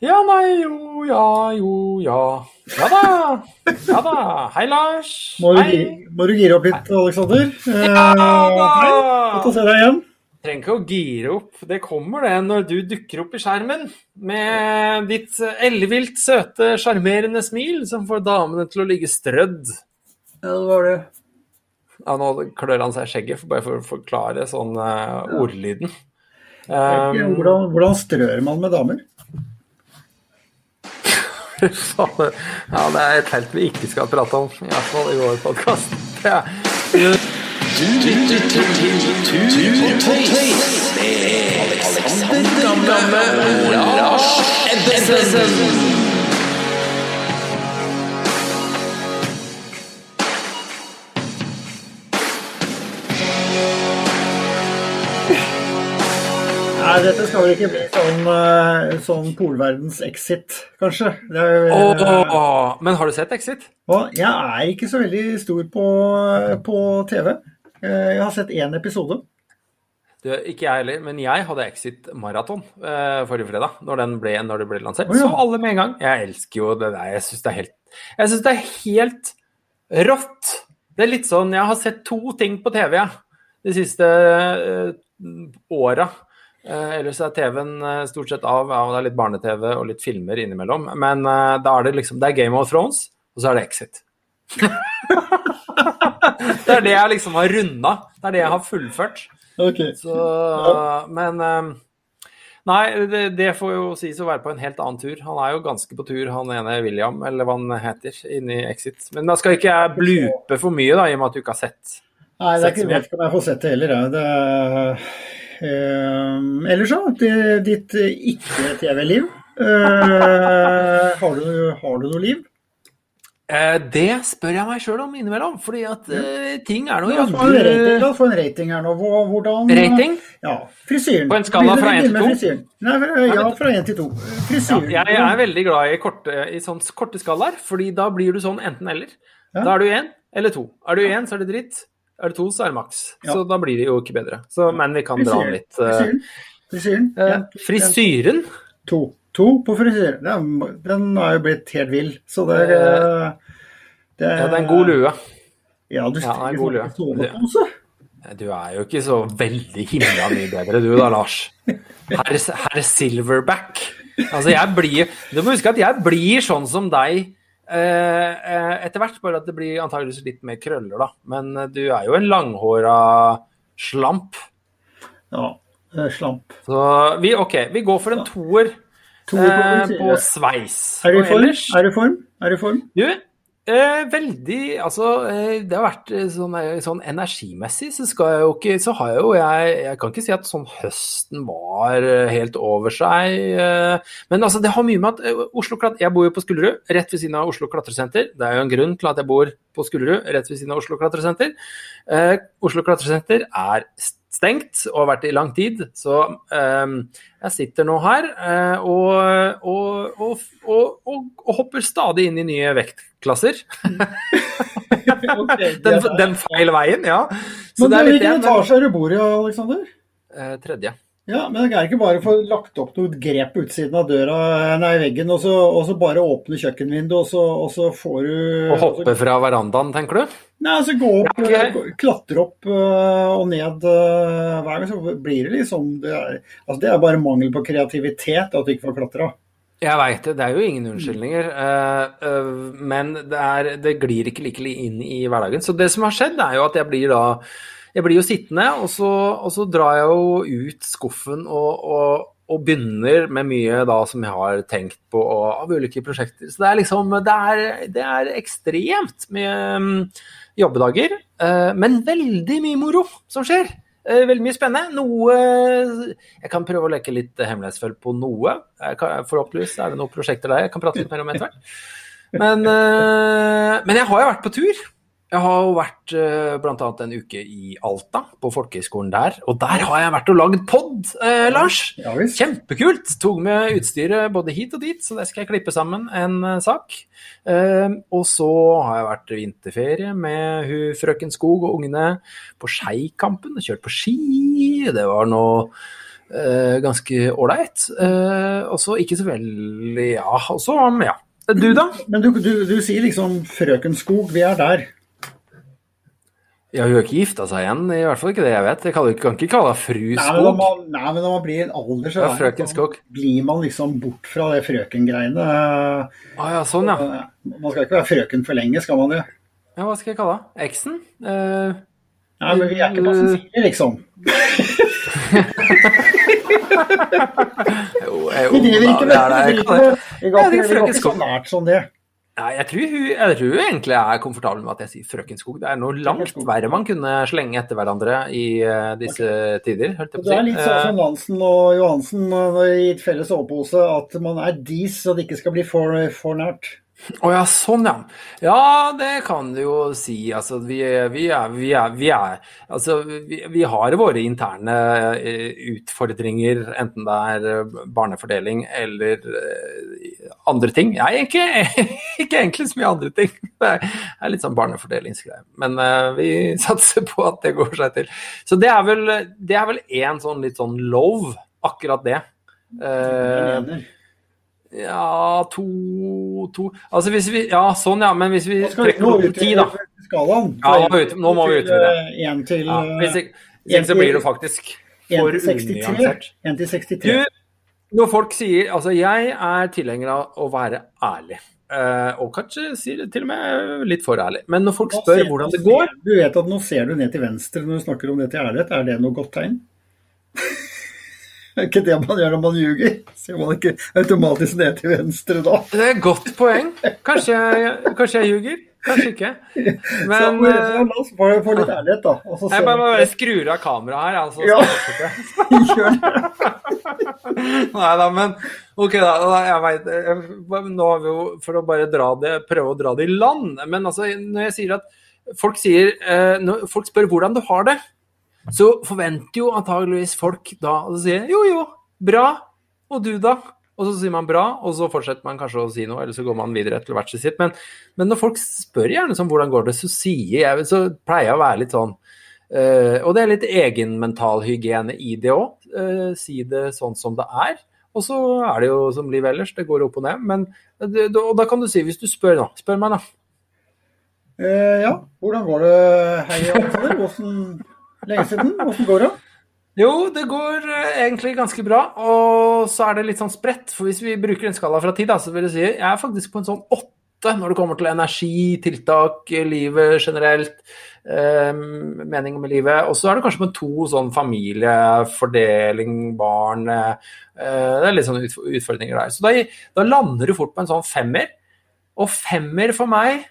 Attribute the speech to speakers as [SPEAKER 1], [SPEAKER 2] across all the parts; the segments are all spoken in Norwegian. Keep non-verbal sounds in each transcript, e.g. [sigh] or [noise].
[SPEAKER 1] Ja, nei, jo, ja, jo, ja. Ja da. Ja da. Hei, Lars.
[SPEAKER 2] Må du,
[SPEAKER 1] Hei.
[SPEAKER 2] må du gire opp litt, Aleksander?
[SPEAKER 1] Ja
[SPEAKER 2] da. godt å se deg igjen.
[SPEAKER 1] Trenger ikke å gire opp. Det kommer det når du dukker opp i skjermen med ditt ellevilt søte, sjarmerende smil som får damene til å ligge strødd.
[SPEAKER 2] Ja, det var det.
[SPEAKER 1] Ja, nå klør han seg i skjegget, for bare for å forklare sånn uh, ordlyden. Um,
[SPEAKER 2] Hvordan, hvordan strør man med damer?
[SPEAKER 1] Faen, ja, det er et felt vi ikke skal prate om, i hvert fall i vår podkast.
[SPEAKER 3] Du lytter til Du, og Tøys med Alexander Gamme og Lars Ebbesen.
[SPEAKER 2] Nei, dette skal vel ikke bli sånn, eh, sånn polverdens exit, kanskje. Det er,
[SPEAKER 1] oh. men har du sett Exit?
[SPEAKER 2] Jeg er ikke så veldig stor på, på TV. Eh, Jeg har sett én episode.
[SPEAKER 1] Du, ikke jeg heller, men jeg hadde Exit Maraton uh, forrige fredag, når, den ble, når det ble lansert.
[SPEAKER 2] Oh, ja.
[SPEAKER 1] Så alle med en gang. Jeg elsker jo det der. Jeg syns det det er helt rått. Det er litt sånn Jeg har sett to ting på TV ja, de siste uh, åra. Eh, ellers er TV-en eh, stort sett av, og det er litt barne-TV og litt filmer innimellom. Men eh, da er det liksom Det er Game of Thrones, og så er det Exit. [laughs] det er det jeg liksom har runda. Det er det jeg har fullført.
[SPEAKER 2] Okay.
[SPEAKER 1] Så, men Nei, det, det får jo sies å være på en helt annen tur. Han er jo ganske på tur, han ene William, eller hva han heter, inni Exit. Men da skal ikke jeg blupe for mye, da, i og med at du ikke har sett.
[SPEAKER 2] Nei, det er ikke,
[SPEAKER 1] som
[SPEAKER 2] vet ikke om jeg får sett det heller. Ja. Det ellers så, det- ditt eh, ikke-TV-liv. Eh, har, du, har du noe liv?
[SPEAKER 1] Eh, det spør jeg meg sjøl om innimellom, fordi at uh, ting er
[SPEAKER 2] noe rating, la oss få en rating her nå. Hvordan
[SPEAKER 1] Rating?
[SPEAKER 2] Ja, frisyren.
[SPEAKER 1] På en skala fra
[SPEAKER 2] Begynner-
[SPEAKER 1] til
[SPEAKER 2] begynner
[SPEAKER 1] to?
[SPEAKER 2] Nei, ja, fra én til to. Frisyren.
[SPEAKER 1] jeg, jeg er veldig glad i, korte, i sånn skalaer, fordi da blir du sånn enten-eller.
[SPEAKER 2] Ja.
[SPEAKER 1] Da er du én eller to. Er du én, så er det dritt. Er det to, så er det maks.
[SPEAKER 2] Ja.
[SPEAKER 1] Så da blir det jo ikke bedre. Så, men vi kan dra
[SPEAKER 2] Frisyren.
[SPEAKER 1] dra litt. eh,
[SPEAKER 2] Frisyren. Frisyren.
[SPEAKER 1] eh, frisyren?
[SPEAKER 2] to. To på frisyren. Den, den har jo blitt helt vill. Så det er eh, det
[SPEAKER 1] Ja, det er en god lue.
[SPEAKER 2] Ja, du
[SPEAKER 1] Ja, det er en god lue.
[SPEAKER 2] sovepose.
[SPEAKER 1] Du er jo ikke så veldig himla mye bedre du da, Lars. Herr her Silverback. Altså, jeg blir Du må huske at jeg blir sånn som deg eh, eh, etter hvert, bare at det blir antageligvis litt mer krøller, da. Men eh, du er jo en langhåra slamp.
[SPEAKER 2] Ja, eh, slamp.
[SPEAKER 1] Så vi, OK, vi går for en toer eh, på sveis.
[SPEAKER 2] Er du i form? Er du i form? Er du i form?
[SPEAKER 1] Du, eh, veldig Altså, eh, det har vært eh, sånn, eh, sånn energimessig, så skal jeg jo ikke Så har jeg jo jeg Jeg kan ikke si at sånn høsten var helt over seg. Eh, men altså, det har mye med at Oslo Klat Jeg bor jo på Skullerud, rett ved siden av Oslo Klatresenter. Det er jo en grunn til at jeg bor på Skullerud, rett ved siden av Oslo Klatresenter. Eh, Oslo Klatresenter er stengt og har vært det i lang tid, så eh, jeg sitter nå her eh, og, og, og, og, og, og hopper stadig inn i nye vektklasser. [laughs] Den, den feil veien, ja. Så
[SPEAKER 2] Men
[SPEAKER 1] det er
[SPEAKER 2] hvilken etasje er du bor i, Aleksander?
[SPEAKER 1] Eh, tredje.
[SPEAKER 2] Ja, men det er ikke bare å få lagt opp noe grep på utsiden av døra, nei, veggen, og så, og så bare åpne kjøkkenvinduet, og så, og så får du
[SPEAKER 1] Å hoppe fra verandaen, tenker du?
[SPEAKER 2] Nei, altså gå opp,
[SPEAKER 1] Ja,
[SPEAKER 2] klatre opp øh, og ned øh, hver gang, så blir det liksom det er, altså det er bare mangel på kreativitet at du ikke får klatra.
[SPEAKER 1] Jeg veit det, det er jo ingen unnskyldninger. eh, eh, men det, er, det glir ikke like inn i hverdagen. Så det som har skjedd, er jo at jeg blir da Jeg blir jo sittende, og så, og så drar jeg jo ut skuffen og, og, og begynner med mye da som jeg har tenkt på av ulike prosjekter. Så det er liksom Det er, det er ekstremt med mm, jobbedager, eh, men veldig mye moro som skjer. Eh, Veldig mye spennende. Noe Jeg kan prøve å leke litt hemmelighetsfull på noe. Jeg kan, forhåpentligvis er det noen prosjekter der jeg kan prate litt mer om etter hvert. Men, eh, men jeg har jo vært på tur. Jeg har jo vært bl.a. blant annet en uke i Alta, på folkehøgskolen der. Og der har jeg vært og lagd pod, eh, Lars.
[SPEAKER 2] Ja.
[SPEAKER 1] Kjempekult! Tok med utstyret både hit og dit, så det skal jeg klippe sammen en eh, sak. Eh, og så har jeg vært vinterferie med hun frøken Skog og ungene på Skeikampen. og Kjørt på ski. Det var noe eh, ganske ålreit. Eh, og så ikke så veldig Ja, og så ja. Du, da?
[SPEAKER 2] Men du, du, du sier liksom Frøken Skog, vi er der.
[SPEAKER 1] Ja, hun har ikke gifta seg igjen, i hvert fall ikke det jeg vet. Jeg kan, ikke kalle henne fru
[SPEAKER 2] Nei, men når
[SPEAKER 1] Skog.
[SPEAKER 2] man, nei, men når man blir en alder, så
[SPEAKER 1] Ja, frøken
[SPEAKER 2] sånn-
[SPEAKER 1] Skog.
[SPEAKER 2] blir man liksom bort fra det frøken-greiene.
[SPEAKER 1] Å ja, sånn, ja.
[SPEAKER 2] Eh, Man skal ikke være frøken for lenge, skal man jo.
[SPEAKER 1] ja. Hva skal jeg kalle henne? Eksen? Uh,
[SPEAKER 2] Nei, men vi er ikke Cecilie, liksom. [laughs]
[SPEAKER 1] jo, jo,
[SPEAKER 2] Vi driver
[SPEAKER 1] da,
[SPEAKER 2] ikke med
[SPEAKER 1] det
[SPEAKER 2] vi går ikke så nært som det.
[SPEAKER 1] Jeg tror, hun, jeg tror hun egentlig er komfortabel med at jeg sier Frøken Skog. Det er noe langt verre man kunne slenge etter hverandre i eh, disse tider. Holdt jeg på
[SPEAKER 2] Det er litt sånn som Nansen og Johansen eh, i et felles sovepose, at man er dis så det ikke skal bli for, for nært.
[SPEAKER 1] Å ja, sånn ja. Ja, det kan du jo si. Altså, vi, vi, er, vi, er, vi er Altså, vi, har våre interne eh, utfordringer, enten det er eh, barnefordeling eller eh, andre ting. Er ikke, [laughs] ikke egentlig så mye andre ting. Det er, litt sånn barnefordelingsgreie. Men uh, vi [laughs] satser på at det går seg til. Så det er vel det én sånn litt sånn love, akkurat det.
[SPEAKER 2] En ener.
[SPEAKER 1] Ja, to, to Altså hvis vi Ja, sånn ja, men hvis vi trekker opp ti, da.
[SPEAKER 2] skalaen.
[SPEAKER 1] Ja, nå må vi ut- nå må vi ut i det.
[SPEAKER 2] Én til,
[SPEAKER 1] Ja, hvis ikke, hvis ikke så blir det faktisk for
[SPEAKER 2] til 63.
[SPEAKER 1] unyansert.
[SPEAKER 2] En til
[SPEAKER 1] Du,
[SPEAKER 2] 63.
[SPEAKER 1] når folk sier Altså, jeg er tilhenger av å være ærlig. Eh, og kanskje sier det til og med litt for ærlig. Men når folk spør hvordan det går
[SPEAKER 2] Du vet at nå ser du ned til venstre når du snakker om det til ærlighet. Er det noe godt tegn? Er ikke det man gjør når man ljuger? Ser man ikke automatisk ned til venstre da?
[SPEAKER 1] Det er et godt poeng. Kanskje jeg, kanskje jeg ljuger. Kanskje ikke. [laughs] Men
[SPEAKER 2] så,
[SPEAKER 1] eh,
[SPEAKER 2] så la oss bare få litt ærlighet, da. Og så
[SPEAKER 1] jeg bare, bare skrur av kameraet her. Altså,
[SPEAKER 2] Ja. [laughs] Gjør det. [laughs]
[SPEAKER 1] Nei da, men ok da. jeg vet, nå har vi jo, For å bare dra det, prøve å dra det i land. Men altså, når jeg sier at folk sier eh, Når folk spør hvordan du har det, så forventer jo antageligvis folk da å si jo, jo, bra. Og du, da? Og så sier man bra, og så fortsetter man kanskje å si noe, eller så går man videre til hvert sitt. Men, men når folk spør gjerne sånn hvordan går det, så sier jeg Så pleier jeg å være litt sånn eh, Og det er litt egenmentalhygiene i det òg. si det sånn som det er. Og så er det jo som livet ellers, det går opp og ned. Men det- og da kan du si, hvis du spør nå, spør meg da.
[SPEAKER 2] Eh, ja, hvordan går det, hei Alexander? Hvordan, lenge siden? Hvordan går det?
[SPEAKER 1] Jo, det går eh, egentlig ganske bra, og så er det litt sånn spredt. For hvis vi bruker en skala fra ti, da, så vil jeg si jeg er faktisk på en sånn åtte når det kommer til energi, tiltak, livet generelt, eh, mening med livet. Og så er det kanskje med to sånn familiefordeling, barn eh, Det er litt sånn utfordringer der. Så da, da lander du fort på en sånn femmer. Og femmer for meg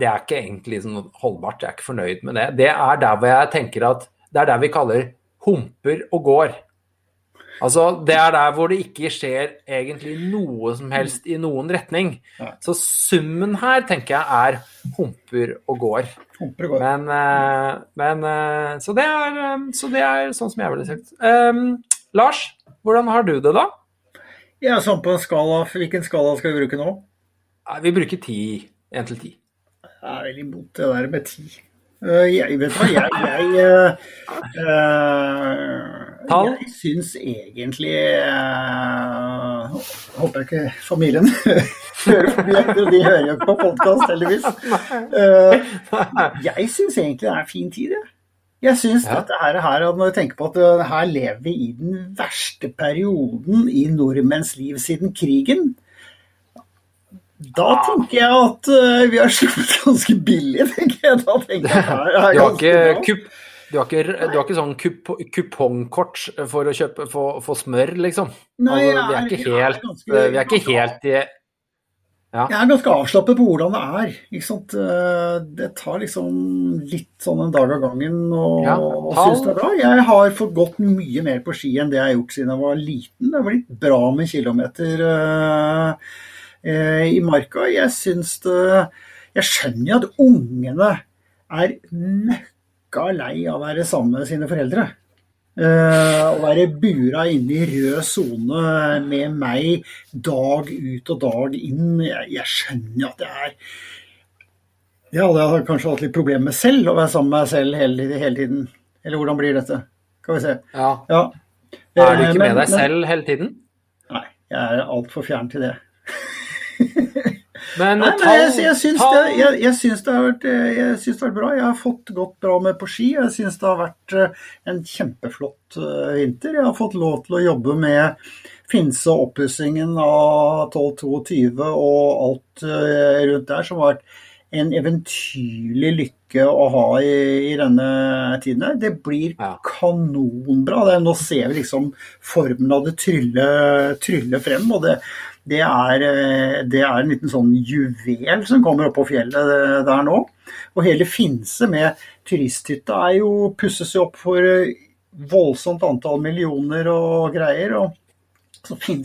[SPEAKER 1] det er ikke egentlig sånn holdbart. Jeg er ikke fornøyd med det. Det er der hvor jeg tenker at det er der vi kaller humper og går. Altså, Det er der hvor det ikke skjer egentlig noe som helst i noen retning. Så summen her tenker jeg er humper og går.
[SPEAKER 2] Humper og går.
[SPEAKER 1] Men, eh, men eh, så, det er, eh, så det er sånn som jeg ville sagt. Um, Lars, hvordan har du det da?
[SPEAKER 2] Ja, sånn på en skala, Hvilken skala skal vi bruke nå?
[SPEAKER 1] Vi bruker ti. Én til ti.
[SPEAKER 2] Jeg er veldig imot det der med ti. Eh, jeg, vet hva, jeg, jeg eh, eh, Jeg syns egentlig uh, Håper jeg ikke familien [laughs] hører for de hører jo ikke på podkast, heldigvis. [laughs] Jeg syns egentlig det er en fin tid, jeg. Jeg syns
[SPEAKER 1] Ja.
[SPEAKER 2] dette her, her, når jeg tenker på at her lever vi i den verste perioden i nordmenns liv siden krigen. Da tenker jeg at uh, vi har sluppet ganske billig, tenker jeg. Da tenker jeg her er
[SPEAKER 1] Du har ikke, kup, du har ikke, du har ikke sånn kup, kupongkort for å kjøpe for, for smør, liksom?
[SPEAKER 2] Nei,
[SPEAKER 1] altså, vi er ikke
[SPEAKER 2] helt,
[SPEAKER 1] helt,
[SPEAKER 2] ganske-
[SPEAKER 1] vi er ikke helt i
[SPEAKER 2] Jeg er ganske avslappet på hvordan det er. Ikke sant? Eh, Det tar liksom litt sånn en dag av gangen og,
[SPEAKER 1] Ja,
[SPEAKER 2] og synes det er bra. Jeg har fått gått mye mer på ski enn det jeg har gjort siden jeg var liten. Det har blitt bra med kilometer eh, eh, i marka. Jeg syns det Jeg skjønner jo at ungene er møkka lei av å være sammen med sine foreldre. Eh, å være bura inne i rød sone med meg dag ut og dag inn. Jeg, jeg skjønner at det er Det hadde jeg kanskje hatt litt problemer med selv, å være sammen med meg selv hele, hele tiden. Eller hvordan blir dette? Skal vi se.
[SPEAKER 1] Ja.
[SPEAKER 2] Ja.
[SPEAKER 1] Er du ikke
[SPEAKER 2] med men-
[SPEAKER 1] deg selv hele tiden?
[SPEAKER 2] Nei, jeg er altfor fjern til det.
[SPEAKER 1] Men
[SPEAKER 2] Nei, men jeg, jeg, syns det, jeg, jeg, syns det har vært, eh, jeg syns det har vært bra. Jeg har fått gått bra med på ski. Jeg syns det har vært eh, en kjempeflott eh, vinter. Jeg har fått lov til å jobbe med Finse oppussingen av 1222 og alt rundt der, som har vært en eventyrlig lykke å ha i, i denne tiden. her. Det blir
[SPEAKER 1] Ja.
[SPEAKER 2] kanonbra. Det, nå ser vi liksom formen av det trylle, trylle frem. og det det er, eh, det er en liten sånn juvel som kommer opp på fjellet eh, der nå. Og hele Finse med turisthytta er jo pusses opp for eh, voldsomt antall millioner og greier. og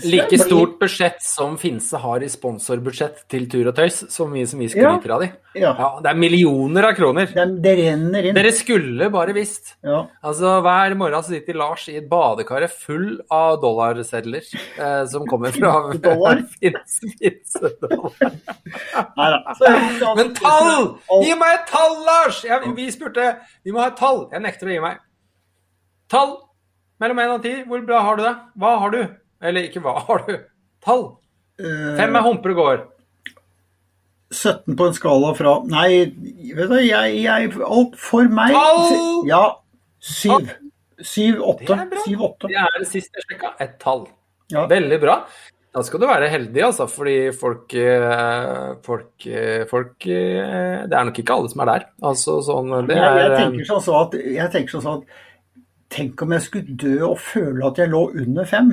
[SPEAKER 1] Like stort budsjett som Finse har i sponsorbudsjett til Tur og Tøys, så mye som vi skryter av de.
[SPEAKER 2] Ja,
[SPEAKER 1] Ja, det er millioner av kroner.
[SPEAKER 2] det, det renner inn.
[SPEAKER 1] Dere skulle bare visst.
[SPEAKER 2] Ja.
[SPEAKER 1] Altså, Hver morgen sitter Lars i et badekar full av dollarsedler eh, som kommer fra [laughs]
[SPEAKER 2] Dollar?
[SPEAKER 1] Finse-
[SPEAKER 2] ikke
[SPEAKER 1] Men tall! Gi meg et tall, Lars! Jeg, vi spurte. Vi må ha et tall. Jeg nekter å gi meg. Tall mellom én og ti. Hvor bra har du det? Hva har du? Eller ikke hva [laughs] har du? Tall.
[SPEAKER 2] Eh,
[SPEAKER 1] Fem er humper og går.
[SPEAKER 2] 17 på en skala fra Nei, vet du, jeg, jeg alt For meg
[SPEAKER 1] Tall!
[SPEAKER 2] Ja. Syv. Syv, åtte.
[SPEAKER 1] Er.
[SPEAKER 2] Syv, åtte.
[SPEAKER 1] Det er det siste jeg sjekka. Et tall.
[SPEAKER 2] Ja.
[SPEAKER 1] Veldig bra. Da skal du være heldig, altså, fordi folk, eh, folk, eh, folk Det er nok ikke alle som er der. Altså, sånn, det
[SPEAKER 2] jeg, jeg
[SPEAKER 1] er,
[SPEAKER 2] tenker sånn at, jeg tenker sånn at Tenk om jeg skulle dø og føle at jeg lå under fem.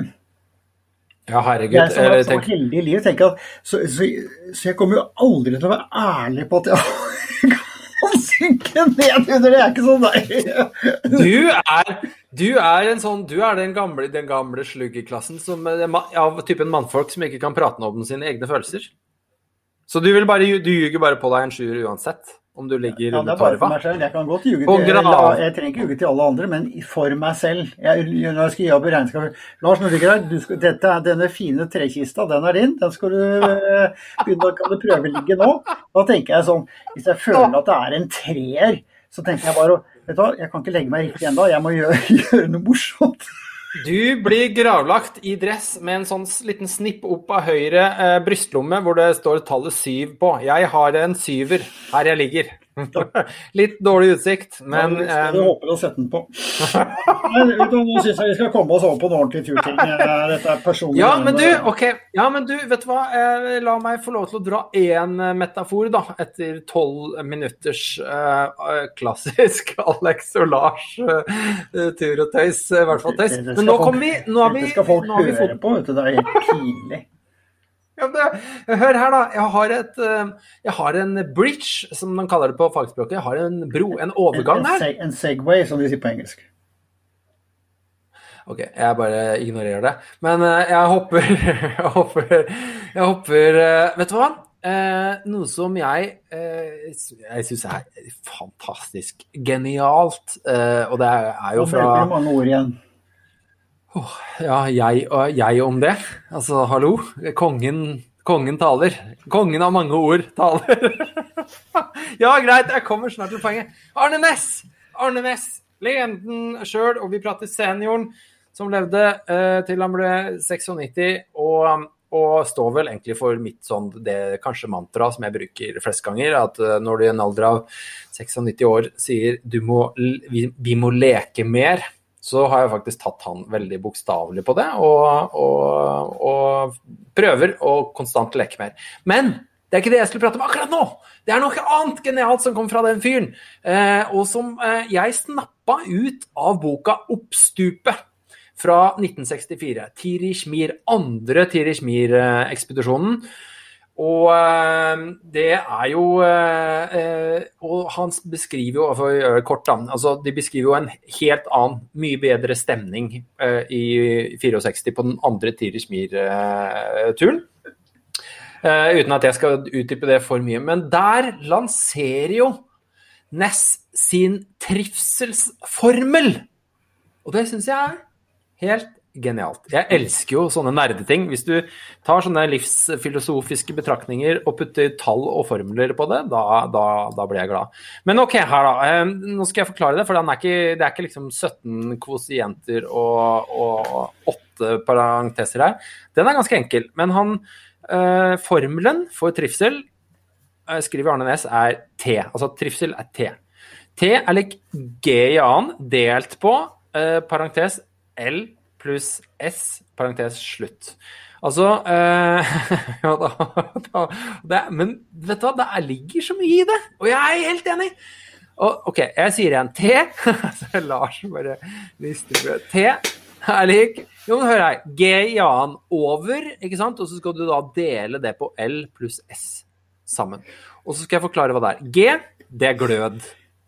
[SPEAKER 1] Ja, herregud.
[SPEAKER 2] Jeg som har
[SPEAKER 1] Eller
[SPEAKER 2] så heldig i livet, tenker at så, så, så jeg kommer jo aldri til å være ærlig på at jeg [laughs] kan synke ned under det. Jeg er ikke sånn, nei.
[SPEAKER 1] du er, du er en sånn Du er den gamle, den gamle sluggerklassen som, eh, av typen mannfolk som ikke kan prate om sine egne følelser. Så du, vil bare, du ljuger bare på deg en sjuer uansett, om du ligger
[SPEAKER 2] Ja, det
[SPEAKER 1] under
[SPEAKER 2] er bare for meg selv. Jeg kan godt ljuge til Jeg trenger ikke ljuge til alle andre, men for meg selv. Jeg, når jeg skal gi opp regnskap Lars, når du ligger her, skal, dette er denne fine trekista, den er din. Den skal du eh, begynne kan du prøveligge nå. Da tenker jeg sånn Hvis jeg føler at det er en treer, så tenker jeg bare Vet du hva, jeg kan ikke legge meg riktig ennå. Jeg må gjøre, [laughs] gjøre noe morsomt.
[SPEAKER 1] Du blir gravlagt i dress med en sånn liten snipp opp av høyre eh, brystlomme hvor det står tallet syv på. Jeg har en syver her jeg ligger. [laughs] Litt dårlig utsikt, men
[SPEAKER 2] Men, skal du
[SPEAKER 1] eh,
[SPEAKER 2] håpe å sette den på. [laughs] Men du, nå syns jeg vi skal komme oss over på en ordentlig turting. Eh, Dette er personlig.
[SPEAKER 1] ja, men du, ok. Ja, men du, vet du hva? Eh, la meg få lov til å dra én eh, metafor, da. Etter tolv minutters eh, eh, klassisk [laughs] Alex og Lars uh, tur og tøys. eh, I hvert fall tøys.
[SPEAKER 2] Det- det
[SPEAKER 1] Men nå kommer vi Nå har vi,
[SPEAKER 2] skal folk
[SPEAKER 1] nå har vi fått
[SPEAKER 2] høre på, vet du. Det er helt pinlig.
[SPEAKER 1] Hør her, da. Jeg har, et, eh, jeg har en bridge, som de kaller det på fagspråket. Jeg har en bro, en overgang her.
[SPEAKER 2] en Segway, som de sier på engelsk.
[SPEAKER 1] Ok, jeg bare ignorerer det. Men eh, jeg hopper [laughs] Jeg hopper, jeg hopper eh, Vet du hva? Eh, noe som jeg Jeg syns er fantastisk genialt, eh, og det er, jo
[SPEAKER 2] Nå
[SPEAKER 1] fra
[SPEAKER 2] bruker du mange ord igjen.
[SPEAKER 1] Ja, jeg og jeg om det. Altså, hallo. Kongen, kongen taler. Kongen av mange ord taler. [laughs] ja, greit, jeg kommer snart til poenget. Arne Næss! Arne Næss, legenden sjøl, og vi prater senioren som levde eh, til han ble 96, og, og står vel egentlig for mitt sånn det kanskje mantra som jeg bruker flest ganger, at eh, når du i en alder av 96 år sier du må, vi, vi må leke mer, så har jeg faktisk tatt han veldig bokstavelig på det, og, og, og prøver å konstant leke mer. Men det er ikke det jeg skulle prate om akkurat nå! Det er noe annet genialt som kom fra den fyren, eh, og som eh, jeg snappa ut av boka 'Oppstupet' fra 1964. Tirich Mir, andre Tirich Mir-ekspedisjonen. Og eh, det er jo eh, eh, Og han beskriver jo, for kort, da, altså de beskriver jo en helt annen, mye bedre stemning i 64 på den andre Tirish Mir-turen. Uten at jeg skal utdype det for mye. Men der lanserer jo Ness sin trivselsformel. Og det syns jeg er helt genialt. Jeg elsker jo sånne nerdeting. Hvis du tar sånne livsfilosofiske betraktninger og putter tall og formler på det, da, da, da blir jeg glad. Men OK, her, da. Eh, Nå skal jeg forklare det, for er ikke, det er ikke liksom 17 kvosienter og, og 8 parenteser her. Den er ganske enkel. Men han eh, Formelen for trivsel, eh, skriver Arne Næss, er T. Altså trivsel er T. T er lik G i annen delt på eh, parentes L pluss S, parentes slutt. Altså øh, [laughs] ja, da, da, det, Men vet du hva, det ligger så mye i det, og jeg er helt enig. Og, OK, jeg sier igjen T. [laughs] Så Lars bare rister på T er lik Jo, men hør her. G i annen over, ikke sant? Og så skal du da dele det på L pluss S sammen. Og så skal jeg forklare hva det er. G, det er glød.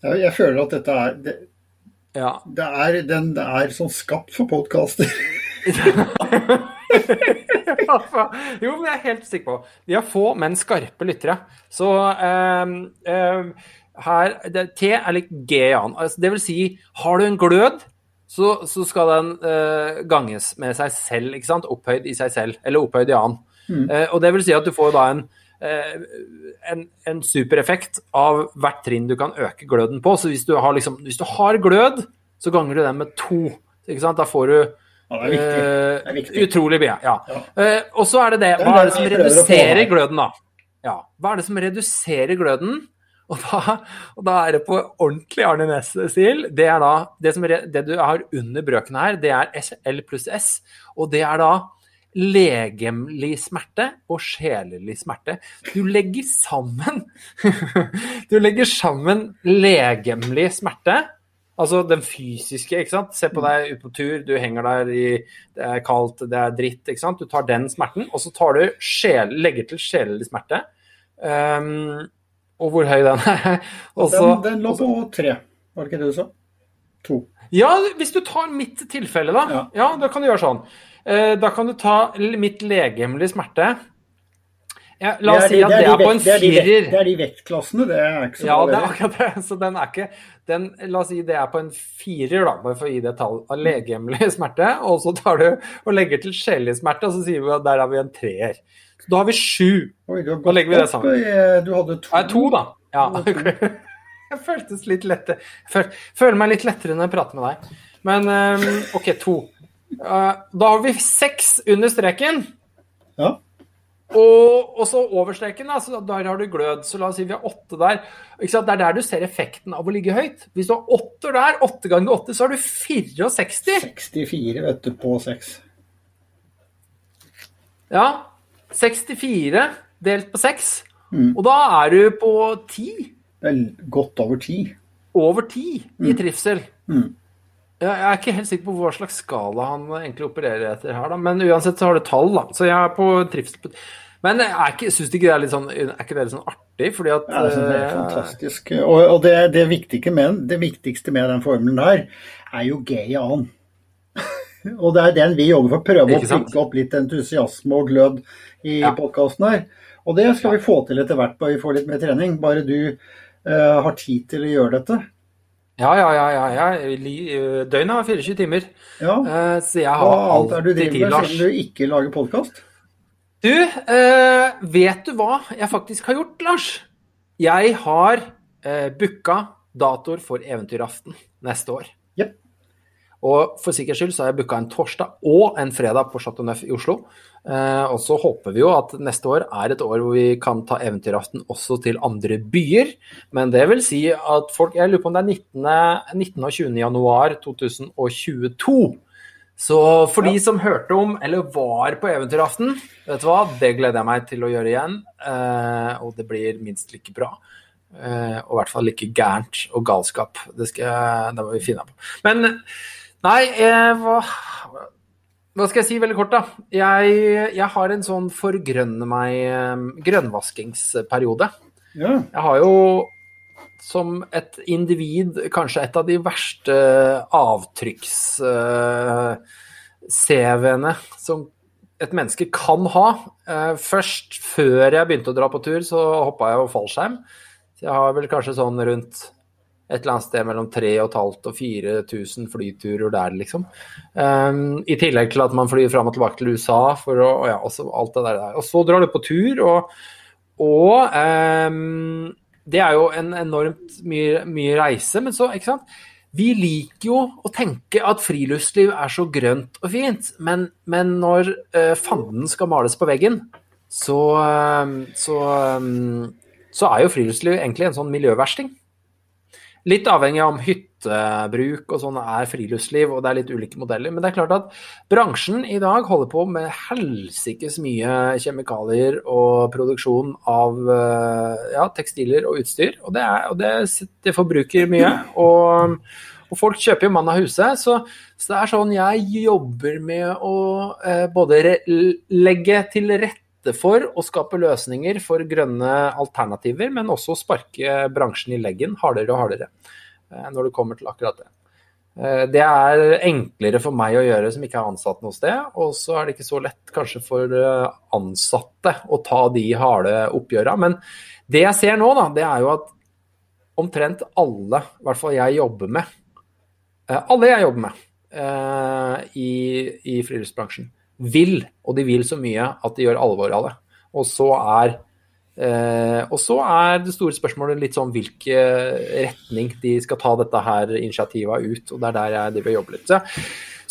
[SPEAKER 2] Jeg, føler at dette er
[SPEAKER 1] Ja.
[SPEAKER 2] det er, den, det er sånn skapt for podkaster. [laughs]
[SPEAKER 1] jo, men jeg er helt sikker på Vi har få, men skarpe lyttere. Så eh, eh, her det, T er litt G i annen. Altså, det vil si, har du en glød, så, så skal den eh, ganges med seg selv, ikke sant? Opphøyd i seg selv, eller opphøyd i annen. Eh, og det vil si at du får da en en, en supereffekt av hvert trinn du kan øke gløden på. Så hvis du har, liksom, hvis du har glød, så ganger du den med to. Da får du
[SPEAKER 2] Ja,
[SPEAKER 1] eh, utrolig mye. Ja.
[SPEAKER 2] Ja.
[SPEAKER 1] Eh, og så er det det. Hva er det som reduserer gløden, da? Ja, Hva er det som reduserer gløden? Og da, og da er det på ordentlig Arne Næss-stil. Det er da det, som, det du har under brøkene her, det er SL L pluss S. Og det er da legemlig smerte og sjelelig smerte. Du legger sammen [laughs] Du legger sammen legemlig smerte, altså den fysiske, ikke sant. Se på deg ute på tur, du henger der i Det er kaldt, det er dritt, ikke sant. Du tar den smerten, og så tar du sjel, legger til sjelelig smerte. Um, og hvor høy den er. [laughs] Også,
[SPEAKER 2] Den, den lå på tre, var det ikke det du sa? To.
[SPEAKER 1] Ja, hvis du tar mitt tilfelle, da.
[SPEAKER 2] Ja.
[SPEAKER 1] Ja, da kan du gjøre sånn. Eh, Da kan du ta mitt legemlige smerte. Ja, la oss si at det er på en
[SPEAKER 2] det er
[SPEAKER 1] firer.
[SPEAKER 2] Det er de vektklassene, det er ikke så
[SPEAKER 1] Ja, det er akkurat det. [laughs] Så den er ikke den, La oss si det er på en firer, da, bare for å gi det et tall av legemlig [laughs] smerte. Og så tar du og legger til sjelelig smerte, og så sier vi at der har vi en treer. Så da har vi sju.
[SPEAKER 2] Oi, har
[SPEAKER 1] Da legger vi det
[SPEAKER 2] sammen. opp, eh, Du hadde to.
[SPEAKER 1] Nei, to, da. Ja. [laughs] Jeg føltes litt lettere. Føl, føler meg litt lettere når jeg prater med deg. Men ehm, OK, to. Eh, da har vi seks under streken.
[SPEAKER 2] Ja.
[SPEAKER 1] Og, og så over streken, da, så der har du glød. Så la oss si vi har åtte der. Det er der du ser effekten av å ligge høyt. Hvis du har åtter der, åtte ganger åtte, så har du 64.
[SPEAKER 2] 64, vet du, på seks.
[SPEAKER 1] Ja. 64 delt på 6.
[SPEAKER 2] Mm.
[SPEAKER 1] Og da er du på 10.
[SPEAKER 2] Det er godt over ti.
[SPEAKER 1] Over 10 i trivsel.
[SPEAKER 2] Mm.
[SPEAKER 1] Ja, Jeg er ikke helt sikker på hva slags skala han egentlig opererer etter her, da. Men uansett så har du tall, da. Så jeg er på trivsel. Men jeg er syns du ikke det er litt sånn, er ikke det litt sånn artig? Fordi at
[SPEAKER 2] Ja, jeg synes det er
[SPEAKER 1] eh,
[SPEAKER 2] fantastisk. Og, og det, det, viktige med, det viktigste med den formelen der, er jo G i annen. [laughs] og det er den vi jobber for. Prøve å bygge opp litt entusiasme og glød i
[SPEAKER 1] Ja.
[SPEAKER 2] podkasten her. Og det skal vi få til etter hvert, bare vi får litt mer trening. Bare du uh, har tid til å gjøre dette.
[SPEAKER 1] Ja, ja, ja. ja, ja. Døgnet har 24 timer.
[SPEAKER 2] Ja.
[SPEAKER 1] Eh, Så jeg
[SPEAKER 2] Hva
[SPEAKER 1] har
[SPEAKER 2] alt er du driver med siden du ikke lager podkast?
[SPEAKER 1] Du, eh, vet du hva jeg faktisk har gjort, Lars? Jeg har eh, booka datoer for Eventyraften neste år.
[SPEAKER 2] Yep.
[SPEAKER 1] Og for sikkerhets skyld så har jeg booka en torsdag og en fredag på Chateau Neuf i Oslo. Eh, og så håper vi jo at neste år er et år hvor vi kan ta Eventyraften også til andre byer. Men det vil si at folk Jeg lurer på om det er 19. 19. og 20. januar 2022. Så for de som hørte om, eller var på Eventyraften, vet du hva, det gleder jeg meg til å gjøre igjen. Eh, og det blir minst like bra. Eh, og i hvert fall like gærent og galskap. Det, skal, det må vi finne på. Men nei, hva, hva skal jeg si veldig kort, da? Jeg, jeg har en sånn forgrønne meg eh, grønnvaskingsperiode.
[SPEAKER 2] Ja.
[SPEAKER 1] Jeg har jo som et individ kanskje et av de verste avtrykks-CV-ene som et menneske kan ha. Uh, Først før jeg begynte å dra på tur, så hoppa jeg jo fallskjerm. Så jeg har vel kanskje sånn rundt et eller annet sted mellom 3500 og 4000 flyturer der, liksom. Um, I tillegg til at man flyr fram og tilbake til USA for å ja, også alt det der. Og så drar du på tur, og, og um, det er jo en enormt mye, mye reise, men så, ikke sant. Vi liker jo å tenke at friluftsliv er så grønt og fint, men, men når uh, fanden skal males på veggen, så, uh, så, um, så er jo friluftsliv egentlig en sånn miljøversting. Litt avhengig av om hyttebruk og sånn er friluftsliv, og det er litt ulike modeller. Men det er klart at bransjen i dag holder på med helsikes mye kjemikalier og produksjon av eh, ja, tekstiler og utstyr. Og det, er, og det, det forbruker mye. Og, og, folk kjøper jo mann av huset. Så, så, det er sånn jeg jobber med å eh, både legge til rette for å skape løsninger for grønne alternativer, men også sparke bransjen i leggen hardere og hardere eh, når det kommer til akkurat det. Eh, det er enklere for meg å gjøre som ikke er ansatt noe sted, og så er det ikke så lett kanskje for eh, ansatte å ta de harde oppgjørene. Men det jeg ser nå, da, det er jo at omtrent alle, i hvert fall jeg jobber med, alle jeg jobber med i, i friluftsbransjen, vil, og de vil så mye at de gjør alvor av det. Og så er, eh, og så er det store spørsmålet litt sånn hvilken retning de skal ta dette her initiativet ut. Og det er der jeg driver og jobber litt. Så,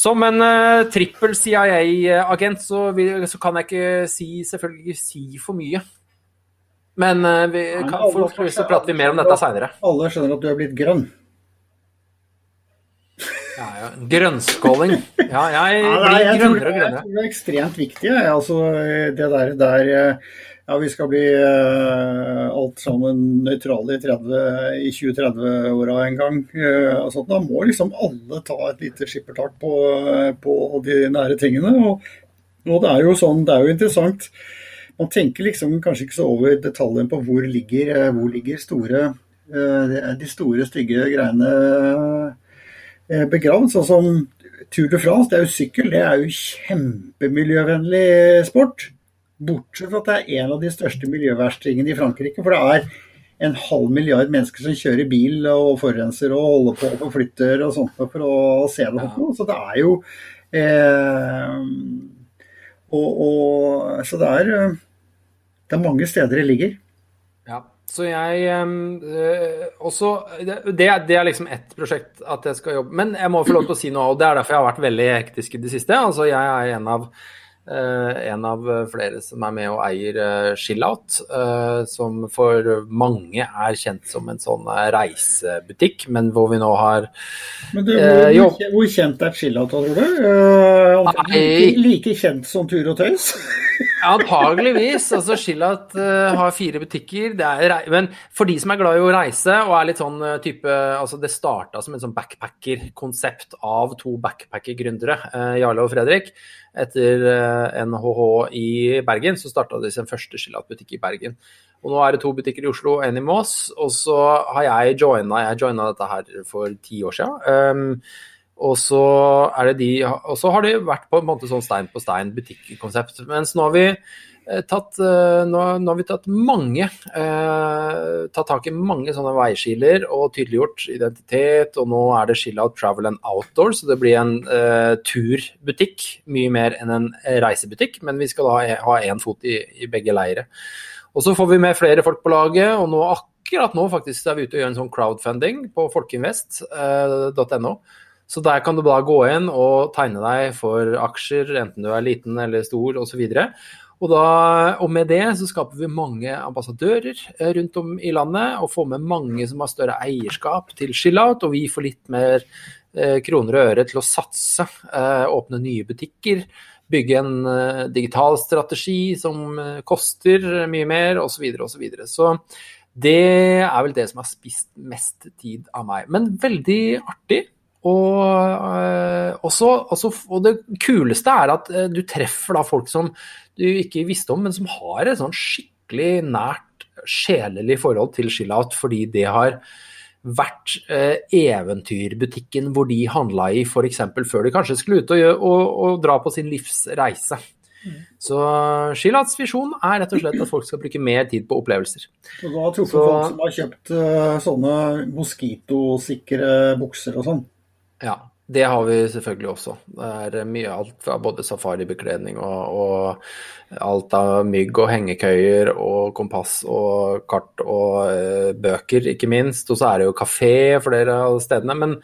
[SPEAKER 1] som en uh, trippel CIA-agent så, så, kan jeg ikke si, selvfølgelig si for mye. Men uh, vi kan, for, så prater vi mer om dette seinere.
[SPEAKER 2] Alle skjønner at du er blitt grønn.
[SPEAKER 1] Ja, ja. Grønnskåling. Ja, jeg ja, nei, blir grønnere og grønnere.
[SPEAKER 2] Jeg tror det er ekstremt viktig. Altså, det der, der ja, vi skal bli uh, alt sammen nøytrale i, 30, i 2030-åra en gang. Uh, altså, da må liksom alle ta et lite skippertak på, på de nære tingene. Og, og, det er jo sånn, det er jo interessant. Man tenker liksom kanskje ikke så over detaljen på hvor ligger, hvor ligger store, uh, de store, stygge greiene Eh, begravd. Sånn som Tour de France, det er jo sykkel. Det er jo kjempemiljøvennlig sport. Bortsett fra at det er en av de største miljøverstingene i Frankrike. For det er en halv milliard mennesker som kjører bil og forurenser og holder på og forflytter og sånt for å se det. Ja. Så det er jo eh, og, og, Så det er, eh, det er mange steder det ligger.
[SPEAKER 1] Så jeg øh, også, det, det, er liksom ett prosjekt at jeg skal jobbe Men jeg må få lov til å si noe, og det er derfor jeg har vært veldig hektisk i det siste. Altså, jeg er en av, en av flere som er med og eier Chillout, øh, som for mange er kjent som en sånn reisebutikk, men hvor vi nå har
[SPEAKER 2] Men du, hvor, hvor, kjent er Chillout, tror du? Like, like kjent som Tur og Tøys? [laughs]
[SPEAKER 1] Antageligvis. Altså, Chillat uh, har fire butikker. Er, men for de som er glad i å reise og er litt sånn type altså Det starta som et sånn backpacker-konsept av to backpacker-gründere, Jarle og Fredrik. Etter NHH i Bergen så starta de sin første Chillat-butikk i Bergen. Og nå er det to butikker i Oslo én i Mås. Og så har jeg joina, jeg joina dette her for ti år siden. Um, og så, de, og så har det vært på en måte sånn stein på stein butikkonsept. Mens nå har vi eh, tatt, eh, nå, nå har vi tatt mange eh, tatt tak i mange sånne veiskiler og tydeliggjort identitet. Og nå er det Chill-Out Travel and Outdoor, så det blir en eh, turbutikk. Mye mer enn en reisebutikk, men vi skal da ha én fot i, i begge leire. Og så får vi med flere folk på laget, og nå akkurat nå faktisk er vi ute og gjør en sånn crowdfunding på folkeinvest.no. Eh, så der kan du da gå inn og tegne deg for aksjer, enten du er liten eller stor osv. Og, da, og med det så skaper vi mange ambassadører eh, rundt om i landet, og får med mange som har større eierskap til Chillout, og vi får litt mer eh, kroner og øre til å satse, eh, åpne nye butikker, bygge en digital strategi som koster mye mer, osv. osv. Og så, så det er vel det som har spist mest tid av meg. Men veldig artig. Og, øh, også, også, og, det kuleste er at øh, du treffer da folk som du ikke visste om, men som har et sånn skikkelig nært sjelelig forhold til Chillout, fordi det har vært eh, eventyrbutikken hvor de handla i f.eks. før de kanskje skulle ut og, og, og, dra på sin livsreise. Så Shilats visjon er rett og slett at folk skal bruke mer tid på opplevelser.
[SPEAKER 2] Og da har truffet folk som har kjøpt uh, sånne moskitosikre bukser og sånn.
[SPEAKER 1] Ja, det har vi selvfølgelig også. Det er mye alt fra både safaribekledning og, og alt av mygg og hengekøyer og kompass og kart og eh, bøker, ikke minst. Og så er det jo kafé flere av stedene. Men,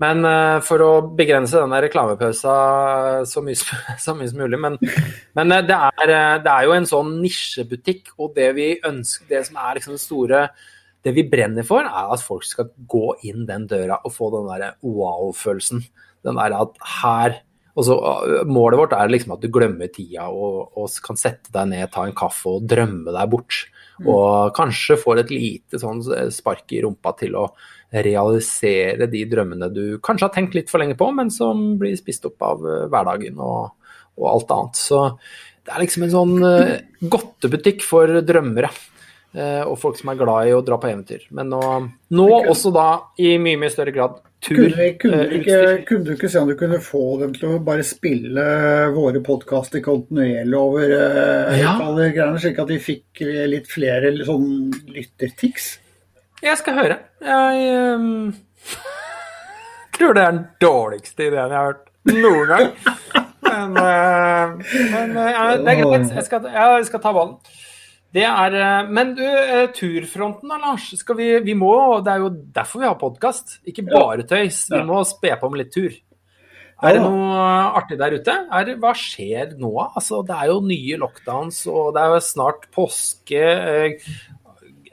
[SPEAKER 1] men eh, for å begrense denne reklamepausa så mye, [laughs] så mye som mulig. Men, men eh, det, er, eh, det er jo en sånn nisjebutikk, og det vi ønsker, det som er liksom store det vi brenner for, er at folk skal gå inn den døra og få den der wow-følelsen. Den der at her altså, Målet vårt er liksom at du glemmer tida og, og kan sette deg ned, ta en kaffe og drømme deg bort. Og kanskje får et lite sånn spark i rumpa til å realisere de drømmene du kanskje har tenkt litt for lenge på, men som blir spist opp av eh, hverdagen og, og alt annet. Så det er liksom en sånn eh, godtebutikk for drømmere. Eh, Og folk som er glad i å dra på eventyr. Men nå, nå også da i mye mye større grad tur.
[SPEAKER 2] Kunne, kunne,
[SPEAKER 1] eh,
[SPEAKER 2] du ikke, kunne du ikke se om du kunne få dem til å bare spille våre podkaster kontinuerlig over eh,
[SPEAKER 1] Ja.
[SPEAKER 2] alle greiene, slik at de fikk litt flere sånn lyttertics?
[SPEAKER 1] Jeg skal høre. Jeg um, [laughs] tror det er den dårligste ideen jeg har hørt noen gang. [laughs] Men, uh, men uh, det er greit. Jeg skal, jeg skal ta ballen. Det er eh, Men du, eh, turfronten da, Lars. Skal vi, vi må, det er jo derfor vi har podkast. Ikke bare tøys. Vi må spe på med litt tur. Er det noe artig der ute? Er, hva skjer nå? Altså, det er jo nye lockdowns, og det er jo snart påske.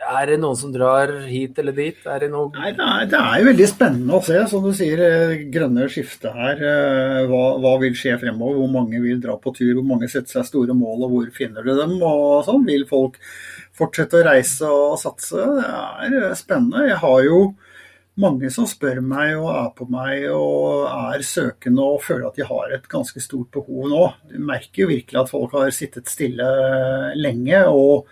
[SPEAKER 1] Er det noen som drar hit eller dit? Er det noe
[SPEAKER 2] Nei, det er, det er jo veldig spennende å se, som du sier, eh, grønne skiftet her. eh, Hva, hva vil skje fremover? Hvor mange vil dra på tur? Hvor mange setter seg store mål, og hvor finner du dem? Og sånn. Vil folk fortsette å reise og satse? Det er eh, spennende. Jeg har jo mange som spør meg og er på meg og er søkende og føler at de har et ganske stort behov nå. Du merker jo virkelig at folk har sittet stille lenge. og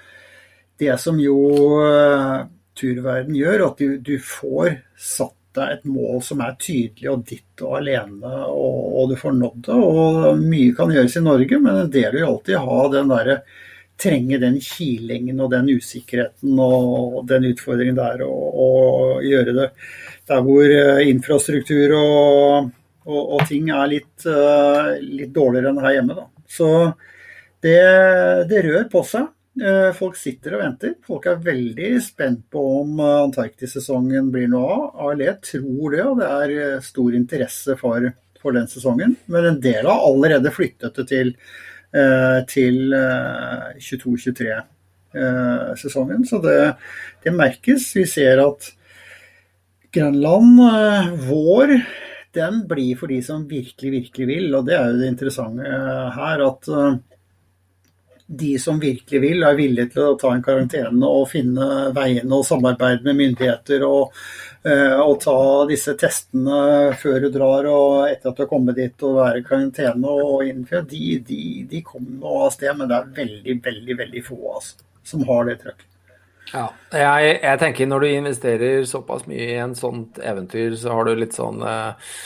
[SPEAKER 2] det som jo eh, turverden gjør, at du, du får satt deg et mål som er tydelig og ditt og alene, og, og du får nådd det. Og mye kan gjøres i Norge, men en del vil alltid ha den derre Trenge den kilingen og den usikkerheten og den utfordringen der, og, og gjøre det der hvor eh, infrastruktur og, og ting er litt, eh, litt dårligere enn her hjemme. Da. Så det, det rør på seg. Eh, Folk sitter og venter. Folk er veldig spent på om eh, Antarktissesongen blir noe av. ALE tror det, og det er eh, stor interesse for, for den sesongen. Men en del har allerede flyttet det til, til 22-23-sesongen. Så det, det merkes. Vi ser at Grønland vår, den blir for de som virkelig, virkelig vil. Og det er jo det interessante her, at de som virkelig vil, er villige til å ta en karantene og finne veiene og samarbeide med myndigheter og, eh, og ta disse testene før du drar og etter at du har kommet dit og være i karantene og innfri. De, de, de kommer nå av sted, men det er veldig, veldig, veldig få altså, som har det trøkket.
[SPEAKER 1] Ja, jeg, jeg tenker når du investerer såpass mye i en sånt eventyr, så har du litt sånn eh,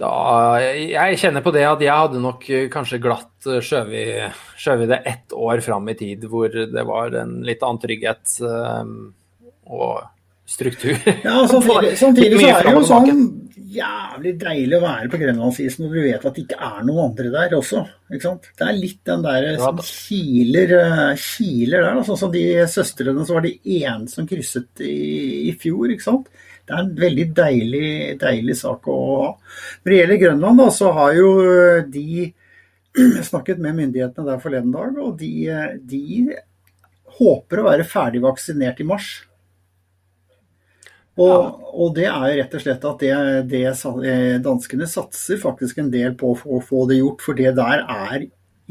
[SPEAKER 1] da, Jeg kjenner på det at jeg hadde nok eh, kanskje glatt eh, skjøvet det ett år fram i tid, hvor det var en litt annen trygghet eh, og struktur.
[SPEAKER 2] Ja, samtidig, [laughs] samtidig så er det jo sånn jævlig deilig å være på Grenlandsisen når du vet at det ikke er noen andre der også. Ikke sant? Det er litt den der som kiler, kiler der. Sånn som de søstrene så var det eneste som krysset i, i fjor. ikke sant? Det er en veldig deilig, deilig sak å ha. Når det gjelder Grønland, da, så har jo de [clears throat] snakket med myndighetene der forleden dag, og de, de håper å være ferdig vaksinert i mars. Og, og det er jo rett og slett at det, det, eh, danskene satser faktisk en del på å få, få det gjort, for det der er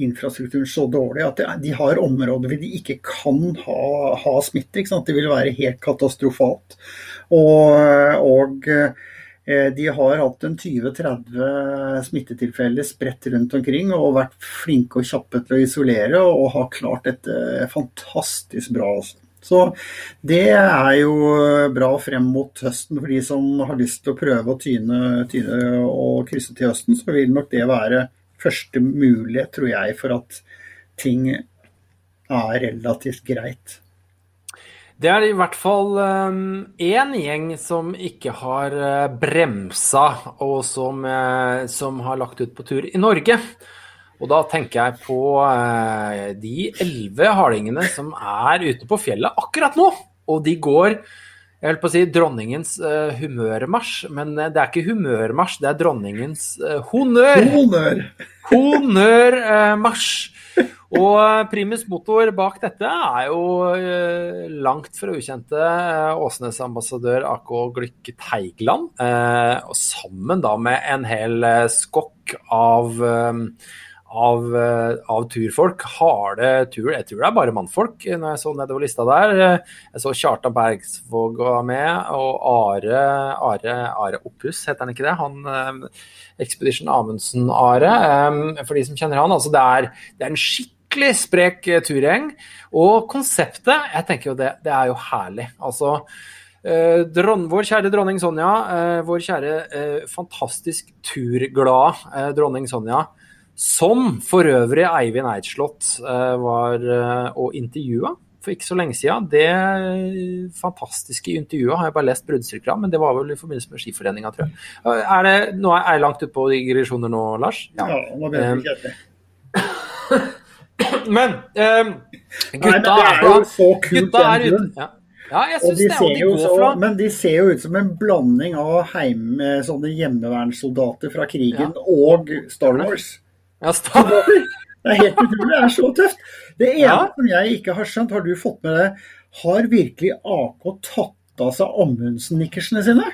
[SPEAKER 2] infrastrukturen så dårlig at de har områder hvor de ikke kan ha, ha smitte. Ikke sant? Det vil være helt katastrofalt. Og, og eh, de har hatt en 20-30 smittetilfeller spredt rundt omkring og vært flinke og kjappe til å isolere og har klart dette fantastisk bra. Også. Så det er jo bra frem mot høsten for de som har lyst til å prøve å tyne, tyne og krysse til høsten. Så vil nok det være første mulighet, tror jeg, for at ting er relativt greit.
[SPEAKER 1] Det er i hvert fall én gjeng som ikke har uh, bremsa, og som, eh, som, har lagt ut på tur i Norge. Og da tenker jeg på uh, de elleve hardingene som er ute på fjellet akkurat nå. Og de går jeg holdt på å si dronningens uh, humørmarsj, men det er ikke humørmarsj, det er dronningens honnør.
[SPEAKER 2] Honnør!
[SPEAKER 1] Honnørmarsj. Og eh, primus motor bak dette er jo eh, langt fra ukjente eh, Åsnes-ambassadør AK Glykke Teigland. Og sammen da med en hel skokk av, av, av turfolk. Harde tur. Jeg tror det er bare mannfolk når jeg så nedover lista der. Jeg så Kjartan Bergsvåg var med, og Are, Are, Are Oppus, heter han ikke det? Han Expedition Amundsen-Are. For de som kjenner han. altså det er, det er en skikkelig sprek eh, turgjeng. Og konseptet, jeg tenker jo det, det er jo herlig. Altså eh, dron, vår kjære dronning Sonja, eh, vår kjære eh, fantastisk turglade eh, dronning Sonja, som for øvrig Eivind Eidslott eh, var og intervjua for ikke så lenge siden. Det fantastiske intervjuet har jeg bare lest bruddstykker av, men det var vel i forbindelse med Skiforeninga, tror jeg. Er det, nå er jeg langt ute på digresjoner nå, Lars?
[SPEAKER 2] Ja, ja nå vet jeg ikke. [coughs]
[SPEAKER 1] Men eh, gutta
[SPEAKER 2] Nei, er jo så kult,
[SPEAKER 1] gutta er ute. Ja. ja jeg syns
[SPEAKER 2] de
[SPEAKER 1] det. De går
[SPEAKER 2] så,
[SPEAKER 1] fra
[SPEAKER 2] Men de ser jo ut som en blanding av heim, sånne hjemmevernsoldater fra krigen
[SPEAKER 1] Ja.
[SPEAKER 2] og Star Wars.
[SPEAKER 1] Ja,
[SPEAKER 2] Det er helt utrolig. Det er så tøft. Det ene
[SPEAKER 1] Ja.
[SPEAKER 2] som jeg ikke har skjønt, har du fått med det, har virkelig AK tatt av seg Amundsen-nikkersene sine?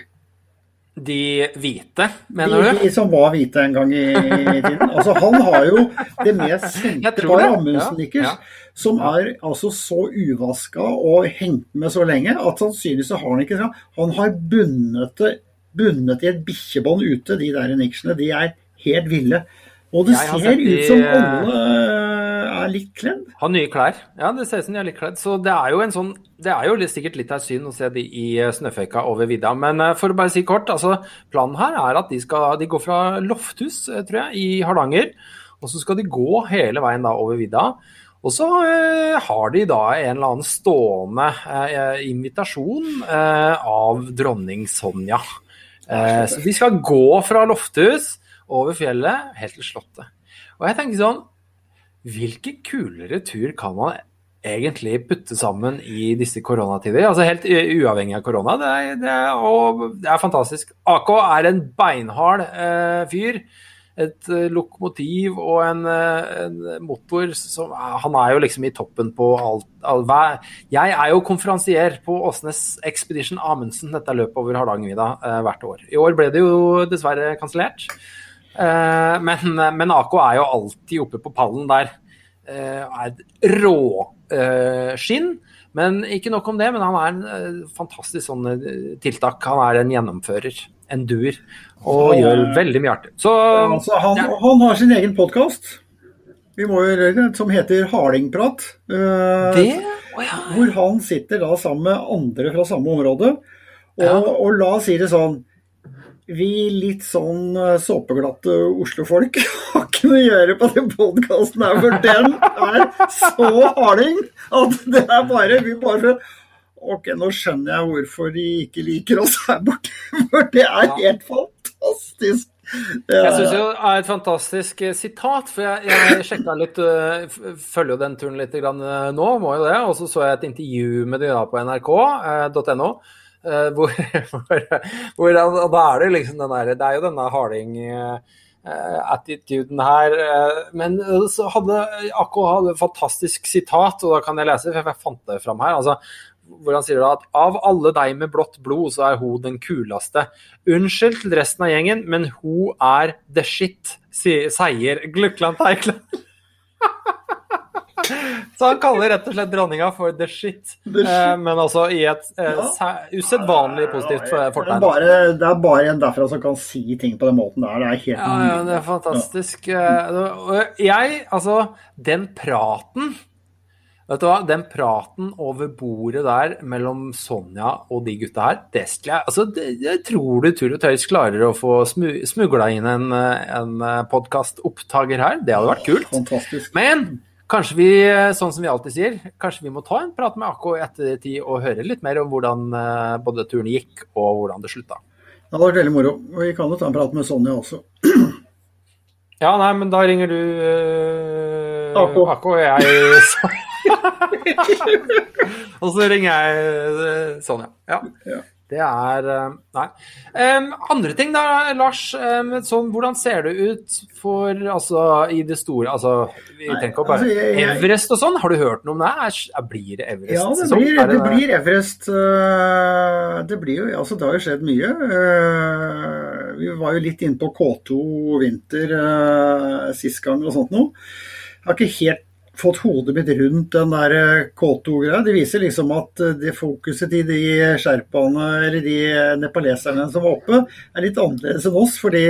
[SPEAKER 1] De hvite,
[SPEAKER 2] De,
[SPEAKER 1] mener du?
[SPEAKER 2] de som var hvite en gang i, i tiden. Altså, han har jo det mest [laughs]
[SPEAKER 1] det.
[SPEAKER 2] Amundsen-nikkers,
[SPEAKER 1] Ja,
[SPEAKER 2] som er altså så uvaska og hengt med så lenge at sannsynligvis har han ikke. Han har bundet det bundet i et bikkjebånd ute, de der nikkersene. De er helt ville. Og det
[SPEAKER 1] Jeg
[SPEAKER 2] ser ut som alle er litt kledd.
[SPEAKER 1] Har nye klær. Ja, det ser ut som de er litt kledd. Så det er jo en sånn Det er jo sikkert litt av et syn å se de i eh, snøføyka over vidda. Men eh, for å bare si kort, altså planen her er at de skal De går fra Lofthus, eh, tror jeg, i Hardanger. Og så skal de gå hele veien da over vidda. Og så eh, har de da en eller annen stående eh, invitasjon eh, av dronning Sonja. Eh, så de skal gå fra Lofthus over fjellet helt til Slottet. Og jeg tenker sånn Hvilken kulere tur kan man egentlig putte sammen i disse koronatider? Altså Helt uavhengig av korona. Det er, det er, og det er fantastisk. AK er en beinhard eh, fyr. Et eh, lokomotiv og en, eh, en motor som Han er jo liksom i toppen på alt. all- jeg er jo konferansier på Åsnes Expedition Amundsen, dette løpet over Hardangervidda, eh, hvert år. I år ble det jo dessverre kansellert. Eh, men, men AK er jo alltid oppe på pallen der. Eh, er et råskinn. Men ikke nok om det, men han er en eh, fantastisk sånn eh, tiltak. Han er en gjennomfører, en duer, og
[SPEAKER 2] så,
[SPEAKER 1] gjør veldig mye artig. Så
[SPEAKER 2] Altså, han,
[SPEAKER 1] ja.
[SPEAKER 2] han har sin egen podkast som heter Hardingprat. eh,
[SPEAKER 1] det Oh, ja.
[SPEAKER 2] Hvor han sitter da sammen med andre fra samme område. Og,
[SPEAKER 1] Ja.
[SPEAKER 2] og la oss si det sånn Vi litt sånn eh, såpeglatte Oslo-folk [laughs] har ikke noe å gjøre på den podkasten her, for den er så harding at det er bare Vi bare Ok, nå skjønner jeg hvorfor de ikke liker oss her borte, [laughs] for det er helt fantastisk. Ja.
[SPEAKER 1] Jeg syns jo det er et fantastisk eh, sitat, for jeg, jeg sjekka litt eh, Følger jo den turen litt grann, nå, må jo det. Og så så jeg et intervju med de da på nrk.no. eh, hvor, [laughs] hvor, hvor Og da er det liksom der Det er jo denne harding eh, eh, her. Men så hadde Akko hadde et fantastisk sitat, og da kan jeg lese, for jeg fant det fram her. altså hvor han sier da at av alle deg med blått blod, så er hun den kuleste. Unnskyld til resten av gjengen, men hun er the shit, sier, Gløkland Teikland. Så han kaller rett og slett dronninga for the shit,
[SPEAKER 2] The shit.
[SPEAKER 1] eh, men altså i et eh, usedvanlig positivt
[SPEAKER 2] det, er
[SPEAKER 1] fortegn.
[SPEAKER 2] bare, det er bare en derfra som kan si ting på den måten der. Det er helt
[SPEAKER 1] Ja, ja, det er fantastisk. Ja. Jeg, altså, den praten Vet du hva, den praten over bordet der mellom Sonja og de gutta her, det skulle jeg Altså, det, jeg tror du Tur og Tøys klarer å få smu, smugla inn en, eh, en podkastopptaker her. Det hadde vært kult.
[SPEAKER 2] fantastisk.
[SPEAKER 1] Men kanskje vi, sånn som vi alltid sier, kanskje vi må ta en prat med AK i ettertid og høre litt mer om hvordan eh, både turen gikk og hvordan det slutta.
[SPEAKER 2] Det hadde vært veldig moro. Og vi kan jo ta en prat med Sonja også. [clears throat]
[SPEAKER 1] Ja, nei, men da ringer du uh,
[SPEAKER 2] AK.
[SPEAKER 1] AK, og jeg [laughs] Og så ringer jeg eh, Sonja. Ja.
[SPEAKER 2] Ja.
[SPEAKER 1] Det er eh, Nei. Um, andre ting da, Lars. Um, sånn, hvordan ser det ut for Altså i det store Altså, vi tenker bare
[SPEAKER 2] altså, jeg-
[SPEAKER 1] Everest og sånn. Har du hørt noe om det? Er, blir det Everest?
[SPEAKER 2] Ja, det
[SPEAKER 1] sesong?
[SPEAKER 2] blir,
[SPEAKER 1] det,
[SPEAKER 2] det blir Everest. øh, Det blir jo, altså det har jo skjedd mye. Øh, Vi var jo litt inne på K2 vinter sist gang og sånt noe. Jeg har ikke helt fått hodet mitt rundt den der øh, K2-greia. Det viser liksom at øh, det fokuset til de sherpaene eller de nepaleserne som var oppe, er litt annerledes enn oss. fordi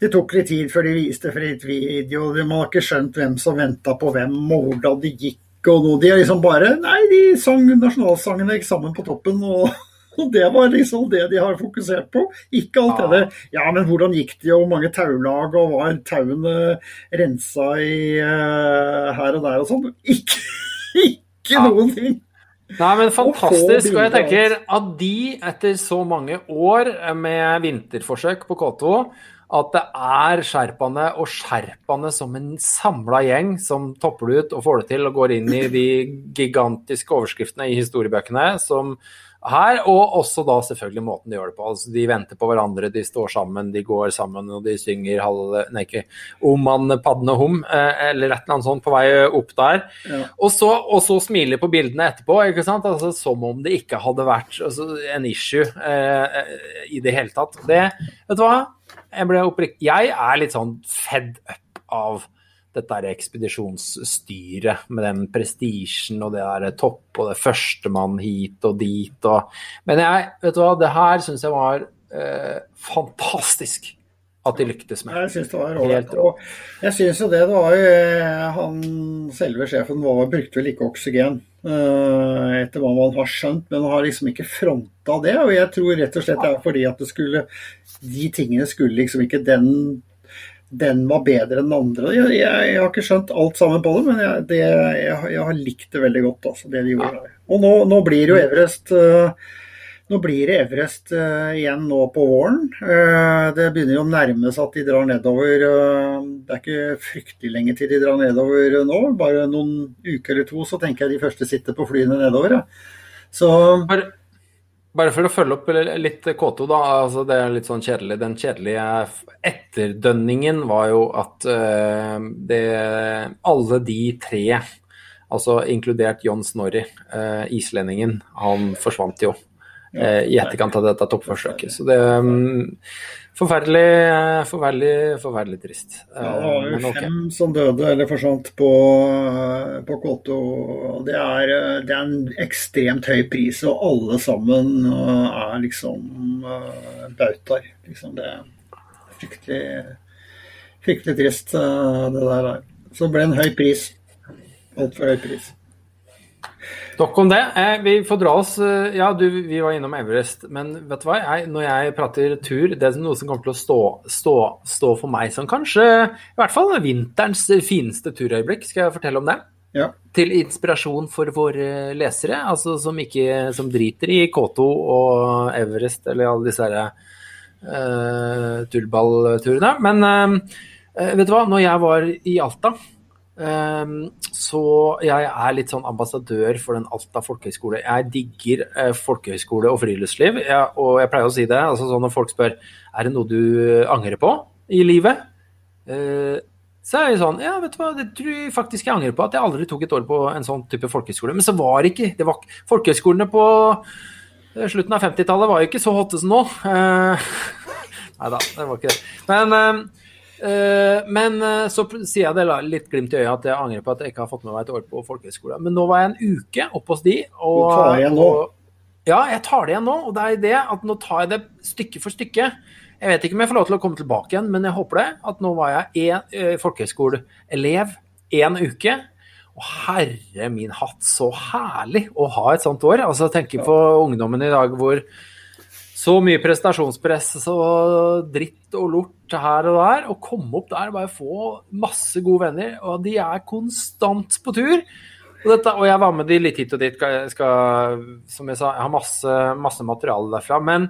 [SPEAKER 2] det tok litt tid før de viste fritt video. Man har ikke skjønt hvem som venta på hvem, og hvordan det gikk. og noe. De er liksom bare Nei, de sang nasjonalsangene gikk sammen på toppen. og [laughs] og Det var liksom det de har fokusert på. Ikke alt det der Ja, men hvordan gikk det, og hvor mange taulag, og var tauene rensa i uh, her og der og sånn? Ikke, [laughs] ikke
[SPEAKER 1] Ja.
[SPEAKER 2] noen ting.
[SPEAKER 1] Nei, men fantastisk. Og jeg tenker at de, etter så mange år med vinterforsøk på K2, at det er sherpaene og sherpaene som en samla gjeng som topper det ut og får det til og går inn i de gigantiske overskriftene i historiebøkene som her, og også da selvfølgelig måten de gjør det på. Altså, de venter på hverandre, de står sammen, de går sammen og de synger halve, nei, ikke, om man padne hom, eh, eller et eller annet sånt på vei opp der.
[SPEAKER 2] Ja.
[SPEAKER 1] Og så, og så smiler på bildene etterpå, ikke sant? Altså, som om det ikke hadde vært altså, en issue eh, eh, i det hele tatt. Det, vet du hva? Jeg, ble oppriktig, jeg er litt sånn fed up av dette er ekspedisjonsstyret med den prestisjen og det der topp og det førstemann hit og dit og Men jeg, vet du hva, det her syns jeg var eh, fantastisk at de lyktes med.
[SPEAKER 2] Jeg syns det var ålreit. Og jeg syns jo det, det var jo eh, Han selve sjefen var, brukte vel ikke oksygen, eh, etter hva man har skjønt, men har liksom ikke fronta det. Og jeg tror rett og slett det er fordi at det skulle De tingene skulle liksom ikke den den var bedre enn den andre. Jeg, jeg, jeg har ikke skjønt alt sammen på det, men jeg, det, jeg, har likt det veldig godt. Altså, det de gjorde. ja. Og nå, nå blir jo Everest uh, nå blir det Everest uh, igjen nå på våren. Uh, det begynner jo å nærme seg at de drar nedover. det er ikke fryktelig lenge til de drar nedover nå. Bare noen uker eller to, så tenker jeg de første sitter på flyene nedover. Ja. Så
[SPEAKER 1] Bare, bare for å følge opp litt K2, da. altså Det er litt sånn kjedelig. Den kjedelige etterdønningen var jo at eh, det, alle de tre, altså inkludert John Snorri, eh, islendingen, han forsvant jo eh, i etterkant av dette toppforsøket. Så det mm, Forferdelig, eh, forferdelig, forferdelig trist. Eh,
[SPEAKER 2] ja, det var jo
[SPEAKER 1] okay.
[SPEAKER 2] fem som døde eller forsvant på, på K2. Det er, eh, det er en ekstremt høy pris, og alle sammen eh, er liksom bautaer. Liksom det er fryktelig, fryktelig trist, eh, det der. er. Så det ble en høy pris. Altfor høy pris.
[SPEAKER 1] Nok om det. Eh, vi får dra oss eh, Ja, du, vi var innom Everest, men vet du hva? Jeg, når jeg prater tur, det er noe som kommer til å stå, stå, stå for meg som kanskje i hvert fall vinterens fineste turøyeblikk. Skal jeg fortelle om det?
[SPEAKER 2] Ja.
[SPEAKER 1] Til inspirasjon for våre lesere, altså som, ikke, som driter i K2 og Everest eller alle disse herre uh, tullballturene. Men uh, vet du hva, når jeg var i Alta så jeg er litt sånn ambassadør for den Alta folkehøgskole. Jeg digger eh, folkehøgskole og friluftsliv, jeg, og jeg pleier å si det. altså sånn Når folk spør er det noe du angrer på i livet, Eh, så er jeg sånn Ja, vet du hva, det tror jeg faktisk jeg angrer på. At jeg aldri tok et år på en sånn type folkehøgskole. Men så var det ikke det var, Folkehøgskolene på eh, slutten av 50-tallet var jo ikke så hotte som nå. [laughs] Nei da, det var ikke det. Men eh, Eh, men eh, så sier jeg det litt glimt i øyet at jeg angrer på at jeg ikke har fått med meg et år på folkehøyskole. Men nå var jeg en uke oppe hos de. Og,
[SPEAKER 2] Du tar igjen nå?
[SPEAKER 1] og- ja, jeg tar det igjen nå. Og det er det at nå tar jeg det stykke for stykke. Jeg vet ikke om jeg får lov til å komme tilbake igjen, men jeg håper det. At nå var jeg en eh, folkehøyskoleelev én uke. Og herre min hatt, så herlig å ha et sånt år. Altså tenke på ungdommen i dag hvor så mye prestasjonspress og dritt og lort her og der. og komme opp der og bare få masse gode venner, og de er konstant på tur. Og, dette, og jeg var med de litt hit og dit. Skal, som jeg sa, jeg har masse, masse materiale derfra. Men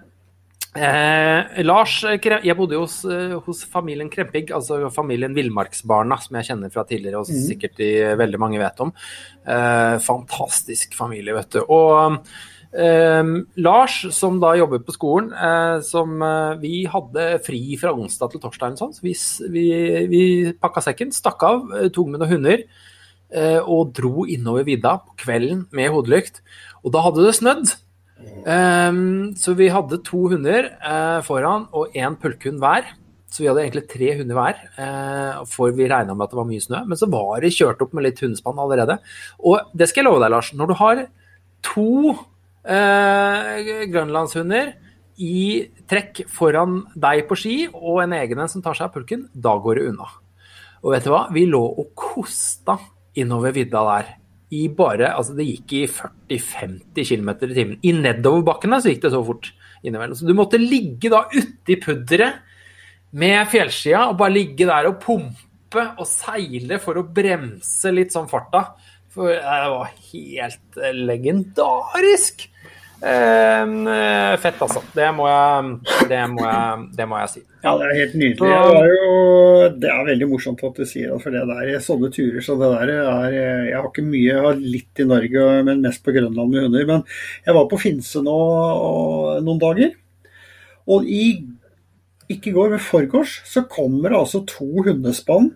[SPEAKER 1] eh, Lars Jeg bodde hos, eh, hos familien Krempig, altså familien Villmarksbarna, som jeg kjenner fra tidligere, og sikkert de, veldig mange vet om. Eh, fantastisk familie, vet du. Og eh, Lars, som da jobber på skolen, eh, som eh, vi hadde fri fra onsdag til torsdag, sånn, så vi, vi, vi pakka sekken, stakk av, eh, tok med noen hunder og dro innover vidda på kvelden med hodelykt. Og da hadde det snødd. Ehm, så vi hadde to hunder foran og én pulkhund hver. Så vi hadde egentlig tre hunder hver, for vi regna med at det var mye snø. Men så var det kjørt opp med litt hundespann allerede. Og det skal jeg love deg, Lars. Når du har to eh, grønlandshunder i trekk foran deg på ski, og en egen en som tar seg av pulken, da går det unna. Og vet du hva? Vi lå og kosta innover vidda der. I bare, altså Det gikk i 40-50 km i timen. I nedoverbakkene så gikk det så fort innimellom. Så du måtte ligge da uti pudderet med fjellskia og bare ligge der og pumpe og seile for å bremse litt sånn farta. For det var helt eh, legendarisk. Eh, fett, altså. Det må jeg, det må jeg, det må jeg si.
[SPEAKER 2] Ja, det er helt nydelig. Det er, jo, det er veldig morsomt at du sier det, for det der, sånne turer så det der er Jeg har ikke mye, jeg har litt i Norge, men mest på Grønland med hunder. Men jeg var på Finse nå noen dager, og i ikke i går, men forgårs, så kommer det altså to hundespann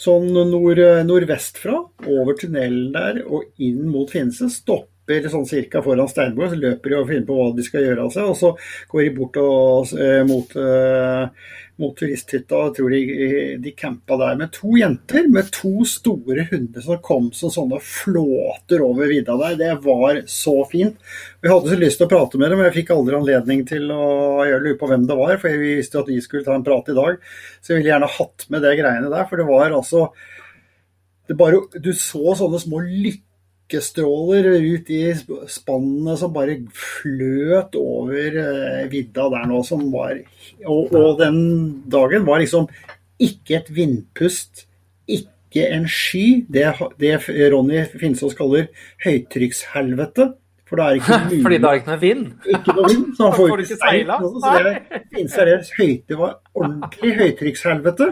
[SPEAKER 2] sånn nord, nordvest fra, over tunnelen der og inn mot Finse. Stopper sånn cirka foran Steinborg, så løper de og finner på hva de skal gjøre av seg. Og så går de bort og, eh, mot, eh, mot turisthytta og tror de, de campa der med to jenter med to store hunder som kom som sånne flåter over vidda der. Det var så fint. Vi hadde så lyst til å prate med dem, men jeg fikk aldri anledning til å gjøre lure på hvem det var, for vi visste jo at vi skulle ta en prat i dag. Så jeg ville gjerne hatt med det greiene der, for det var altså det bare, Du så sånne små lykkestråler ut i spannene som bare fløt over eh, vidda der nå, som var og, og den dagen var liksom ikke et vindpust, ikke en sky. Det, det Ronny Finsås kaller høytrykkshelvete. For da er ikke mulig [laughs]
[SPEAKER 1] Fordi det er ikke noe vind.
[SPEAKER 2] ikke noe vind, så han [laughs] får
[SPEAKER 1] Får
[SPEAKER 2] ikke
[SPEAKER 1] seila?
[SPEAKER 2] Så det høyt, det var ordentlig høytrykkshelvete.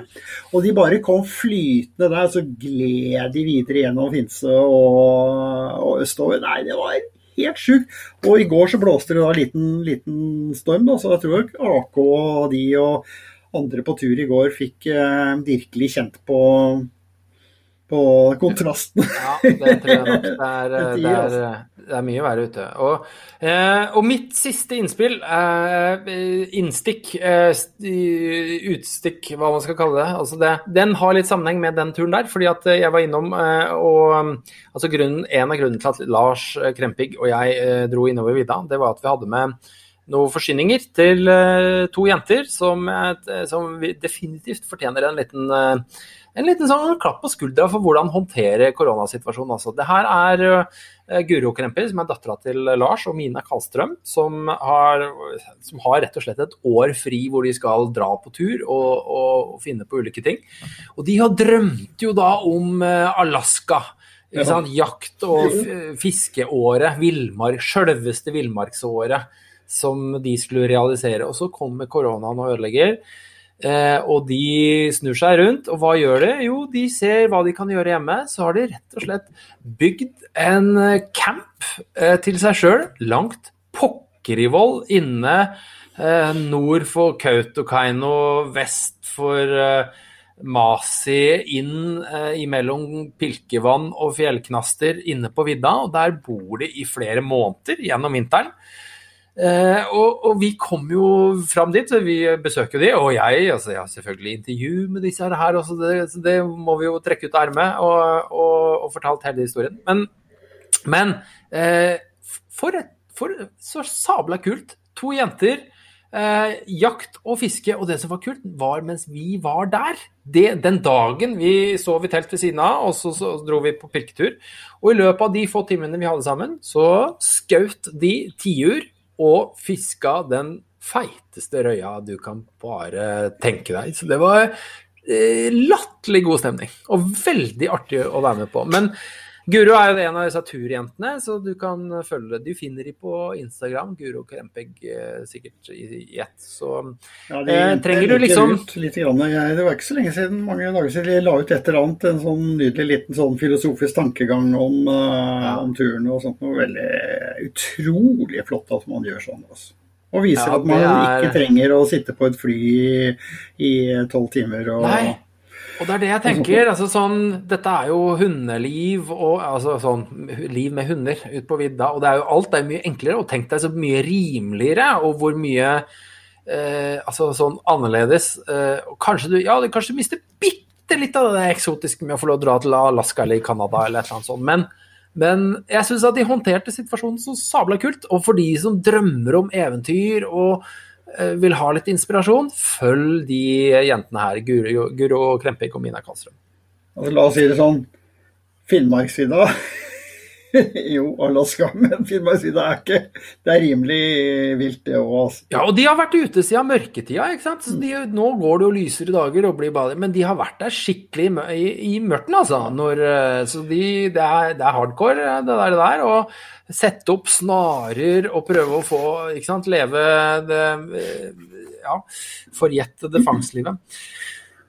[SPEAKER 2] Og de bare kom flytende der, så gled de videre gjennom Finse og, og østover. Nei, det var helt sjukt. Og i går så blåste det da en liten, liten storm, da, så jeg tror AK og de og andre på tur i går fikk eh, virkelig kjent på, på kontrasten. [laughs]
[SPEAKER 1] Ja, det tror jeg nok. Det er, [laughs]
[SPEAKER 2] Det
[SPEAKER 1] er,
[SPEAKER 2] altså.
[SPEAKER 1] det er mye verre ute. Og, eh, og mitt siste innspill, eh, innstikk, eh, utstikk, hva man skal kalle det, altså det, den har litt sammenheng med den turen der. fordi at jeg var innom og altså grunnen, En av grunnene til at Lars Krempig og jeg dro innover vidda, det var at vi hadde med noen forsyninger til eh, to jenter som, eh, som definitivt fortjener en liten eh, en liten sånn klapp på skuldra for hvordan håndtere koronasituasjonen. Altså. Det her er Guro Kremper, som er dattera til Lars, og Mina Kallstrøm, som har, som har rett og slett et år fri hvor de skal dra på tur og, og, og finne på ulike ting. Og de har drømt jo da om Alaska. Jakt- og fiskeåret, villmark, sjølveste villmarksåret, som de skulle realisere. Og så kommer koronaen og ødelegger. Eh, og de snur seg rundt, og hva gjør de? Jo, de ser hva de kan gjøre hjemme. Så har de rett og slett bygd en eh, camp eh, til seg sjøl langt pokker i vold inne eh, nord for Kautokeino, vest for eh, Masi, inn eh, imellom pilkevann og fjellknaster inne på vidda. Og der bor de i flere måneder gjennom vinteren. Eh, og, og vi kom jo fram dit, vi besøker de, og jeg altså jeg har selvfølgelig intervju med disse her også, det, så det må vi jo trekke ut av ermet og, og, og fortalt hele historien. Men, men eh, for, et, for så sabla kult. To jenter, eh, jakt og fiske, og det som var kult, var mens vi var der. Det, den dagen vi sov i telt ved siden av, og så, så dro vi på pirketur. Og i løpet av de få timene vi hadde sammen, så skjøt de tiur og fiska den feiteste røya du kan bare tenke deg. Så det var eh, latterlig god stemning, og veldig artig å være med på. Men Guro er jo en av disse turjentene, så du kan følge det. Du finner de på Instagram, Guro Krempegg, eh, sikkert i ett. Så
[SPEAKER 2] Ja,
[SPEAKER 1] Eh, trenger du liksom-
[SPEAKER 2] ut litt grann. Jeg, det var ikke så lenge siden, mange dager siden, jeg la ut et eller annet, en sånn nydelig liten sånn filosofisk tankegang om, uh, om turen og sånt. Noe veldig utrolig flott at man gjør sånn. Altså. Og viser
[SPEAKER 1] Ja,
[SPEAKER 2] at man
[SPEAKER 1] er-
[SPEAKER 2] ikke trenger å sitte på et fly i tolv timer og
[SPEAKER 1] Nei. Og det er det jeg tenker. altså sånn, Dette er jo hundeliv, og altså sånn liv med hunder ute på vidda. Og det er jo alt er mye enklere, og tenk deg så mye rimeligere, og hvor mye eh, altså sånn annerledes. Eh, og kanskje du ja, du kanskje mister bitte litt av det eksotiske med å få lov å dra til Alaska eller Canada eller et eller annet sånt. Men, men jeg syns at de håndterte situasjonen så sabla kult. Og for de som drømmer om eventyr og vil ha litt inspirasjon, følg de jentene her. Guro, Guro Krempik og Mina Karlstrøm.
[SPEAKER 2] La oss si det sånn. Finnmarksvidda [laughs] Jo, Alaska, men Finnmarksvidda er ikke Det er rimelig vilt, det òg. Altså.
[SPEAKER 1] Ja, og de har vært ute siden mørketida, ikke sant. De, nå går det jo lysere dager og blir bader, men de har vært der skikkelig i, i, i mørten, altså. Når, eh, så de, det, er, det er hardcore, eh, det der. Det der og sette opp snarer og prøve å få ikke sant, leve det eh, ja, forjettede fangstlivet.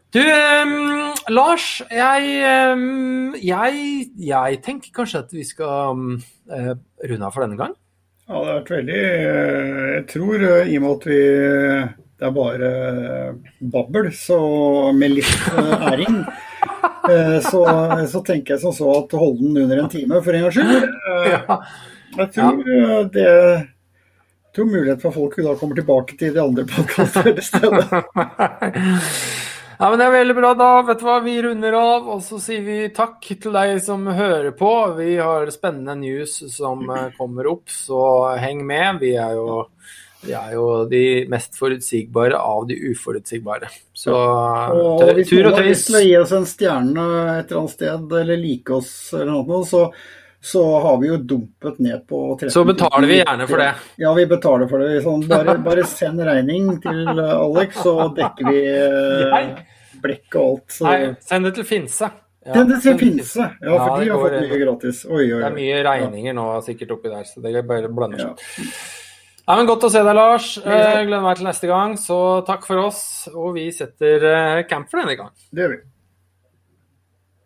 [SPEAKER 1] Du, um, Lars, jeg, um, jeg, jeg tenker kanskje at vi skal eh, runde av for denne gang.
[SPEAKER 2] Ja, det har vært veldig uh, Jeg tror uh, i og med at vi Det er bare babbel, så med litt æring, [laughs] så, så tenker jeg som så at holde den under en time for en gangs skyld. Jeg tror eh, det jeg tror mulighet for folk da kommer tilbake til de andre podkastene i stedet. [laughs]
[SPEAKER 1] Ja, men Det er veldig bra. Da vet du hva, vi runder av, og så sier vi takk til deg som hører på. Vi har spennende news som eh, kommer opp, så heng med. Vi er jo, vi er jo de mest forutsigbare av de uforutsigbare. Så
[SPEAKER 2] Og
[SPEAKER 1] tur
[SPEAKER 2] og
[SPEAKER 1] tur
[SPEAKER 2] Hvis
[SPEAKER 1] og
[SPEAKER 2] har lyst
[SPEAKER 1] tøys.
[SPEAKER 2] til å gi oss en stjerne et eller annet sted, eller like oss eller noe, så, så har vi jo dumpet ned på 13
[SPEAKER 1] Så betaler vi gjerne for det.
[SPEAKER 2] Ja, vi betaler for det. Sånn, bare, bare send regning til eh, Alex, så dekker vi eh, blekk og alt. Så.
[SPEAKER 1] Nei, send det til Finse. Ja,
[SPEAKER 2] Den det
[SPEAKER 1] send
[SPEAKER 2] til Finse. Ja, for
[SPEAKER 1] Ja,
[SPEAKER 2] de har fått mye gratis. Oi, oi,
[SPEAKER 1] Det er mye regninger nå sikkert oppi der, så det er bare blander seg. Ja, men Godt å se deg, Lars. Eh, Gleder meg til neste gang. Så takk for oss. Og vi setter camp for denne gang.
[SPEAKER 2] Det gjør vi.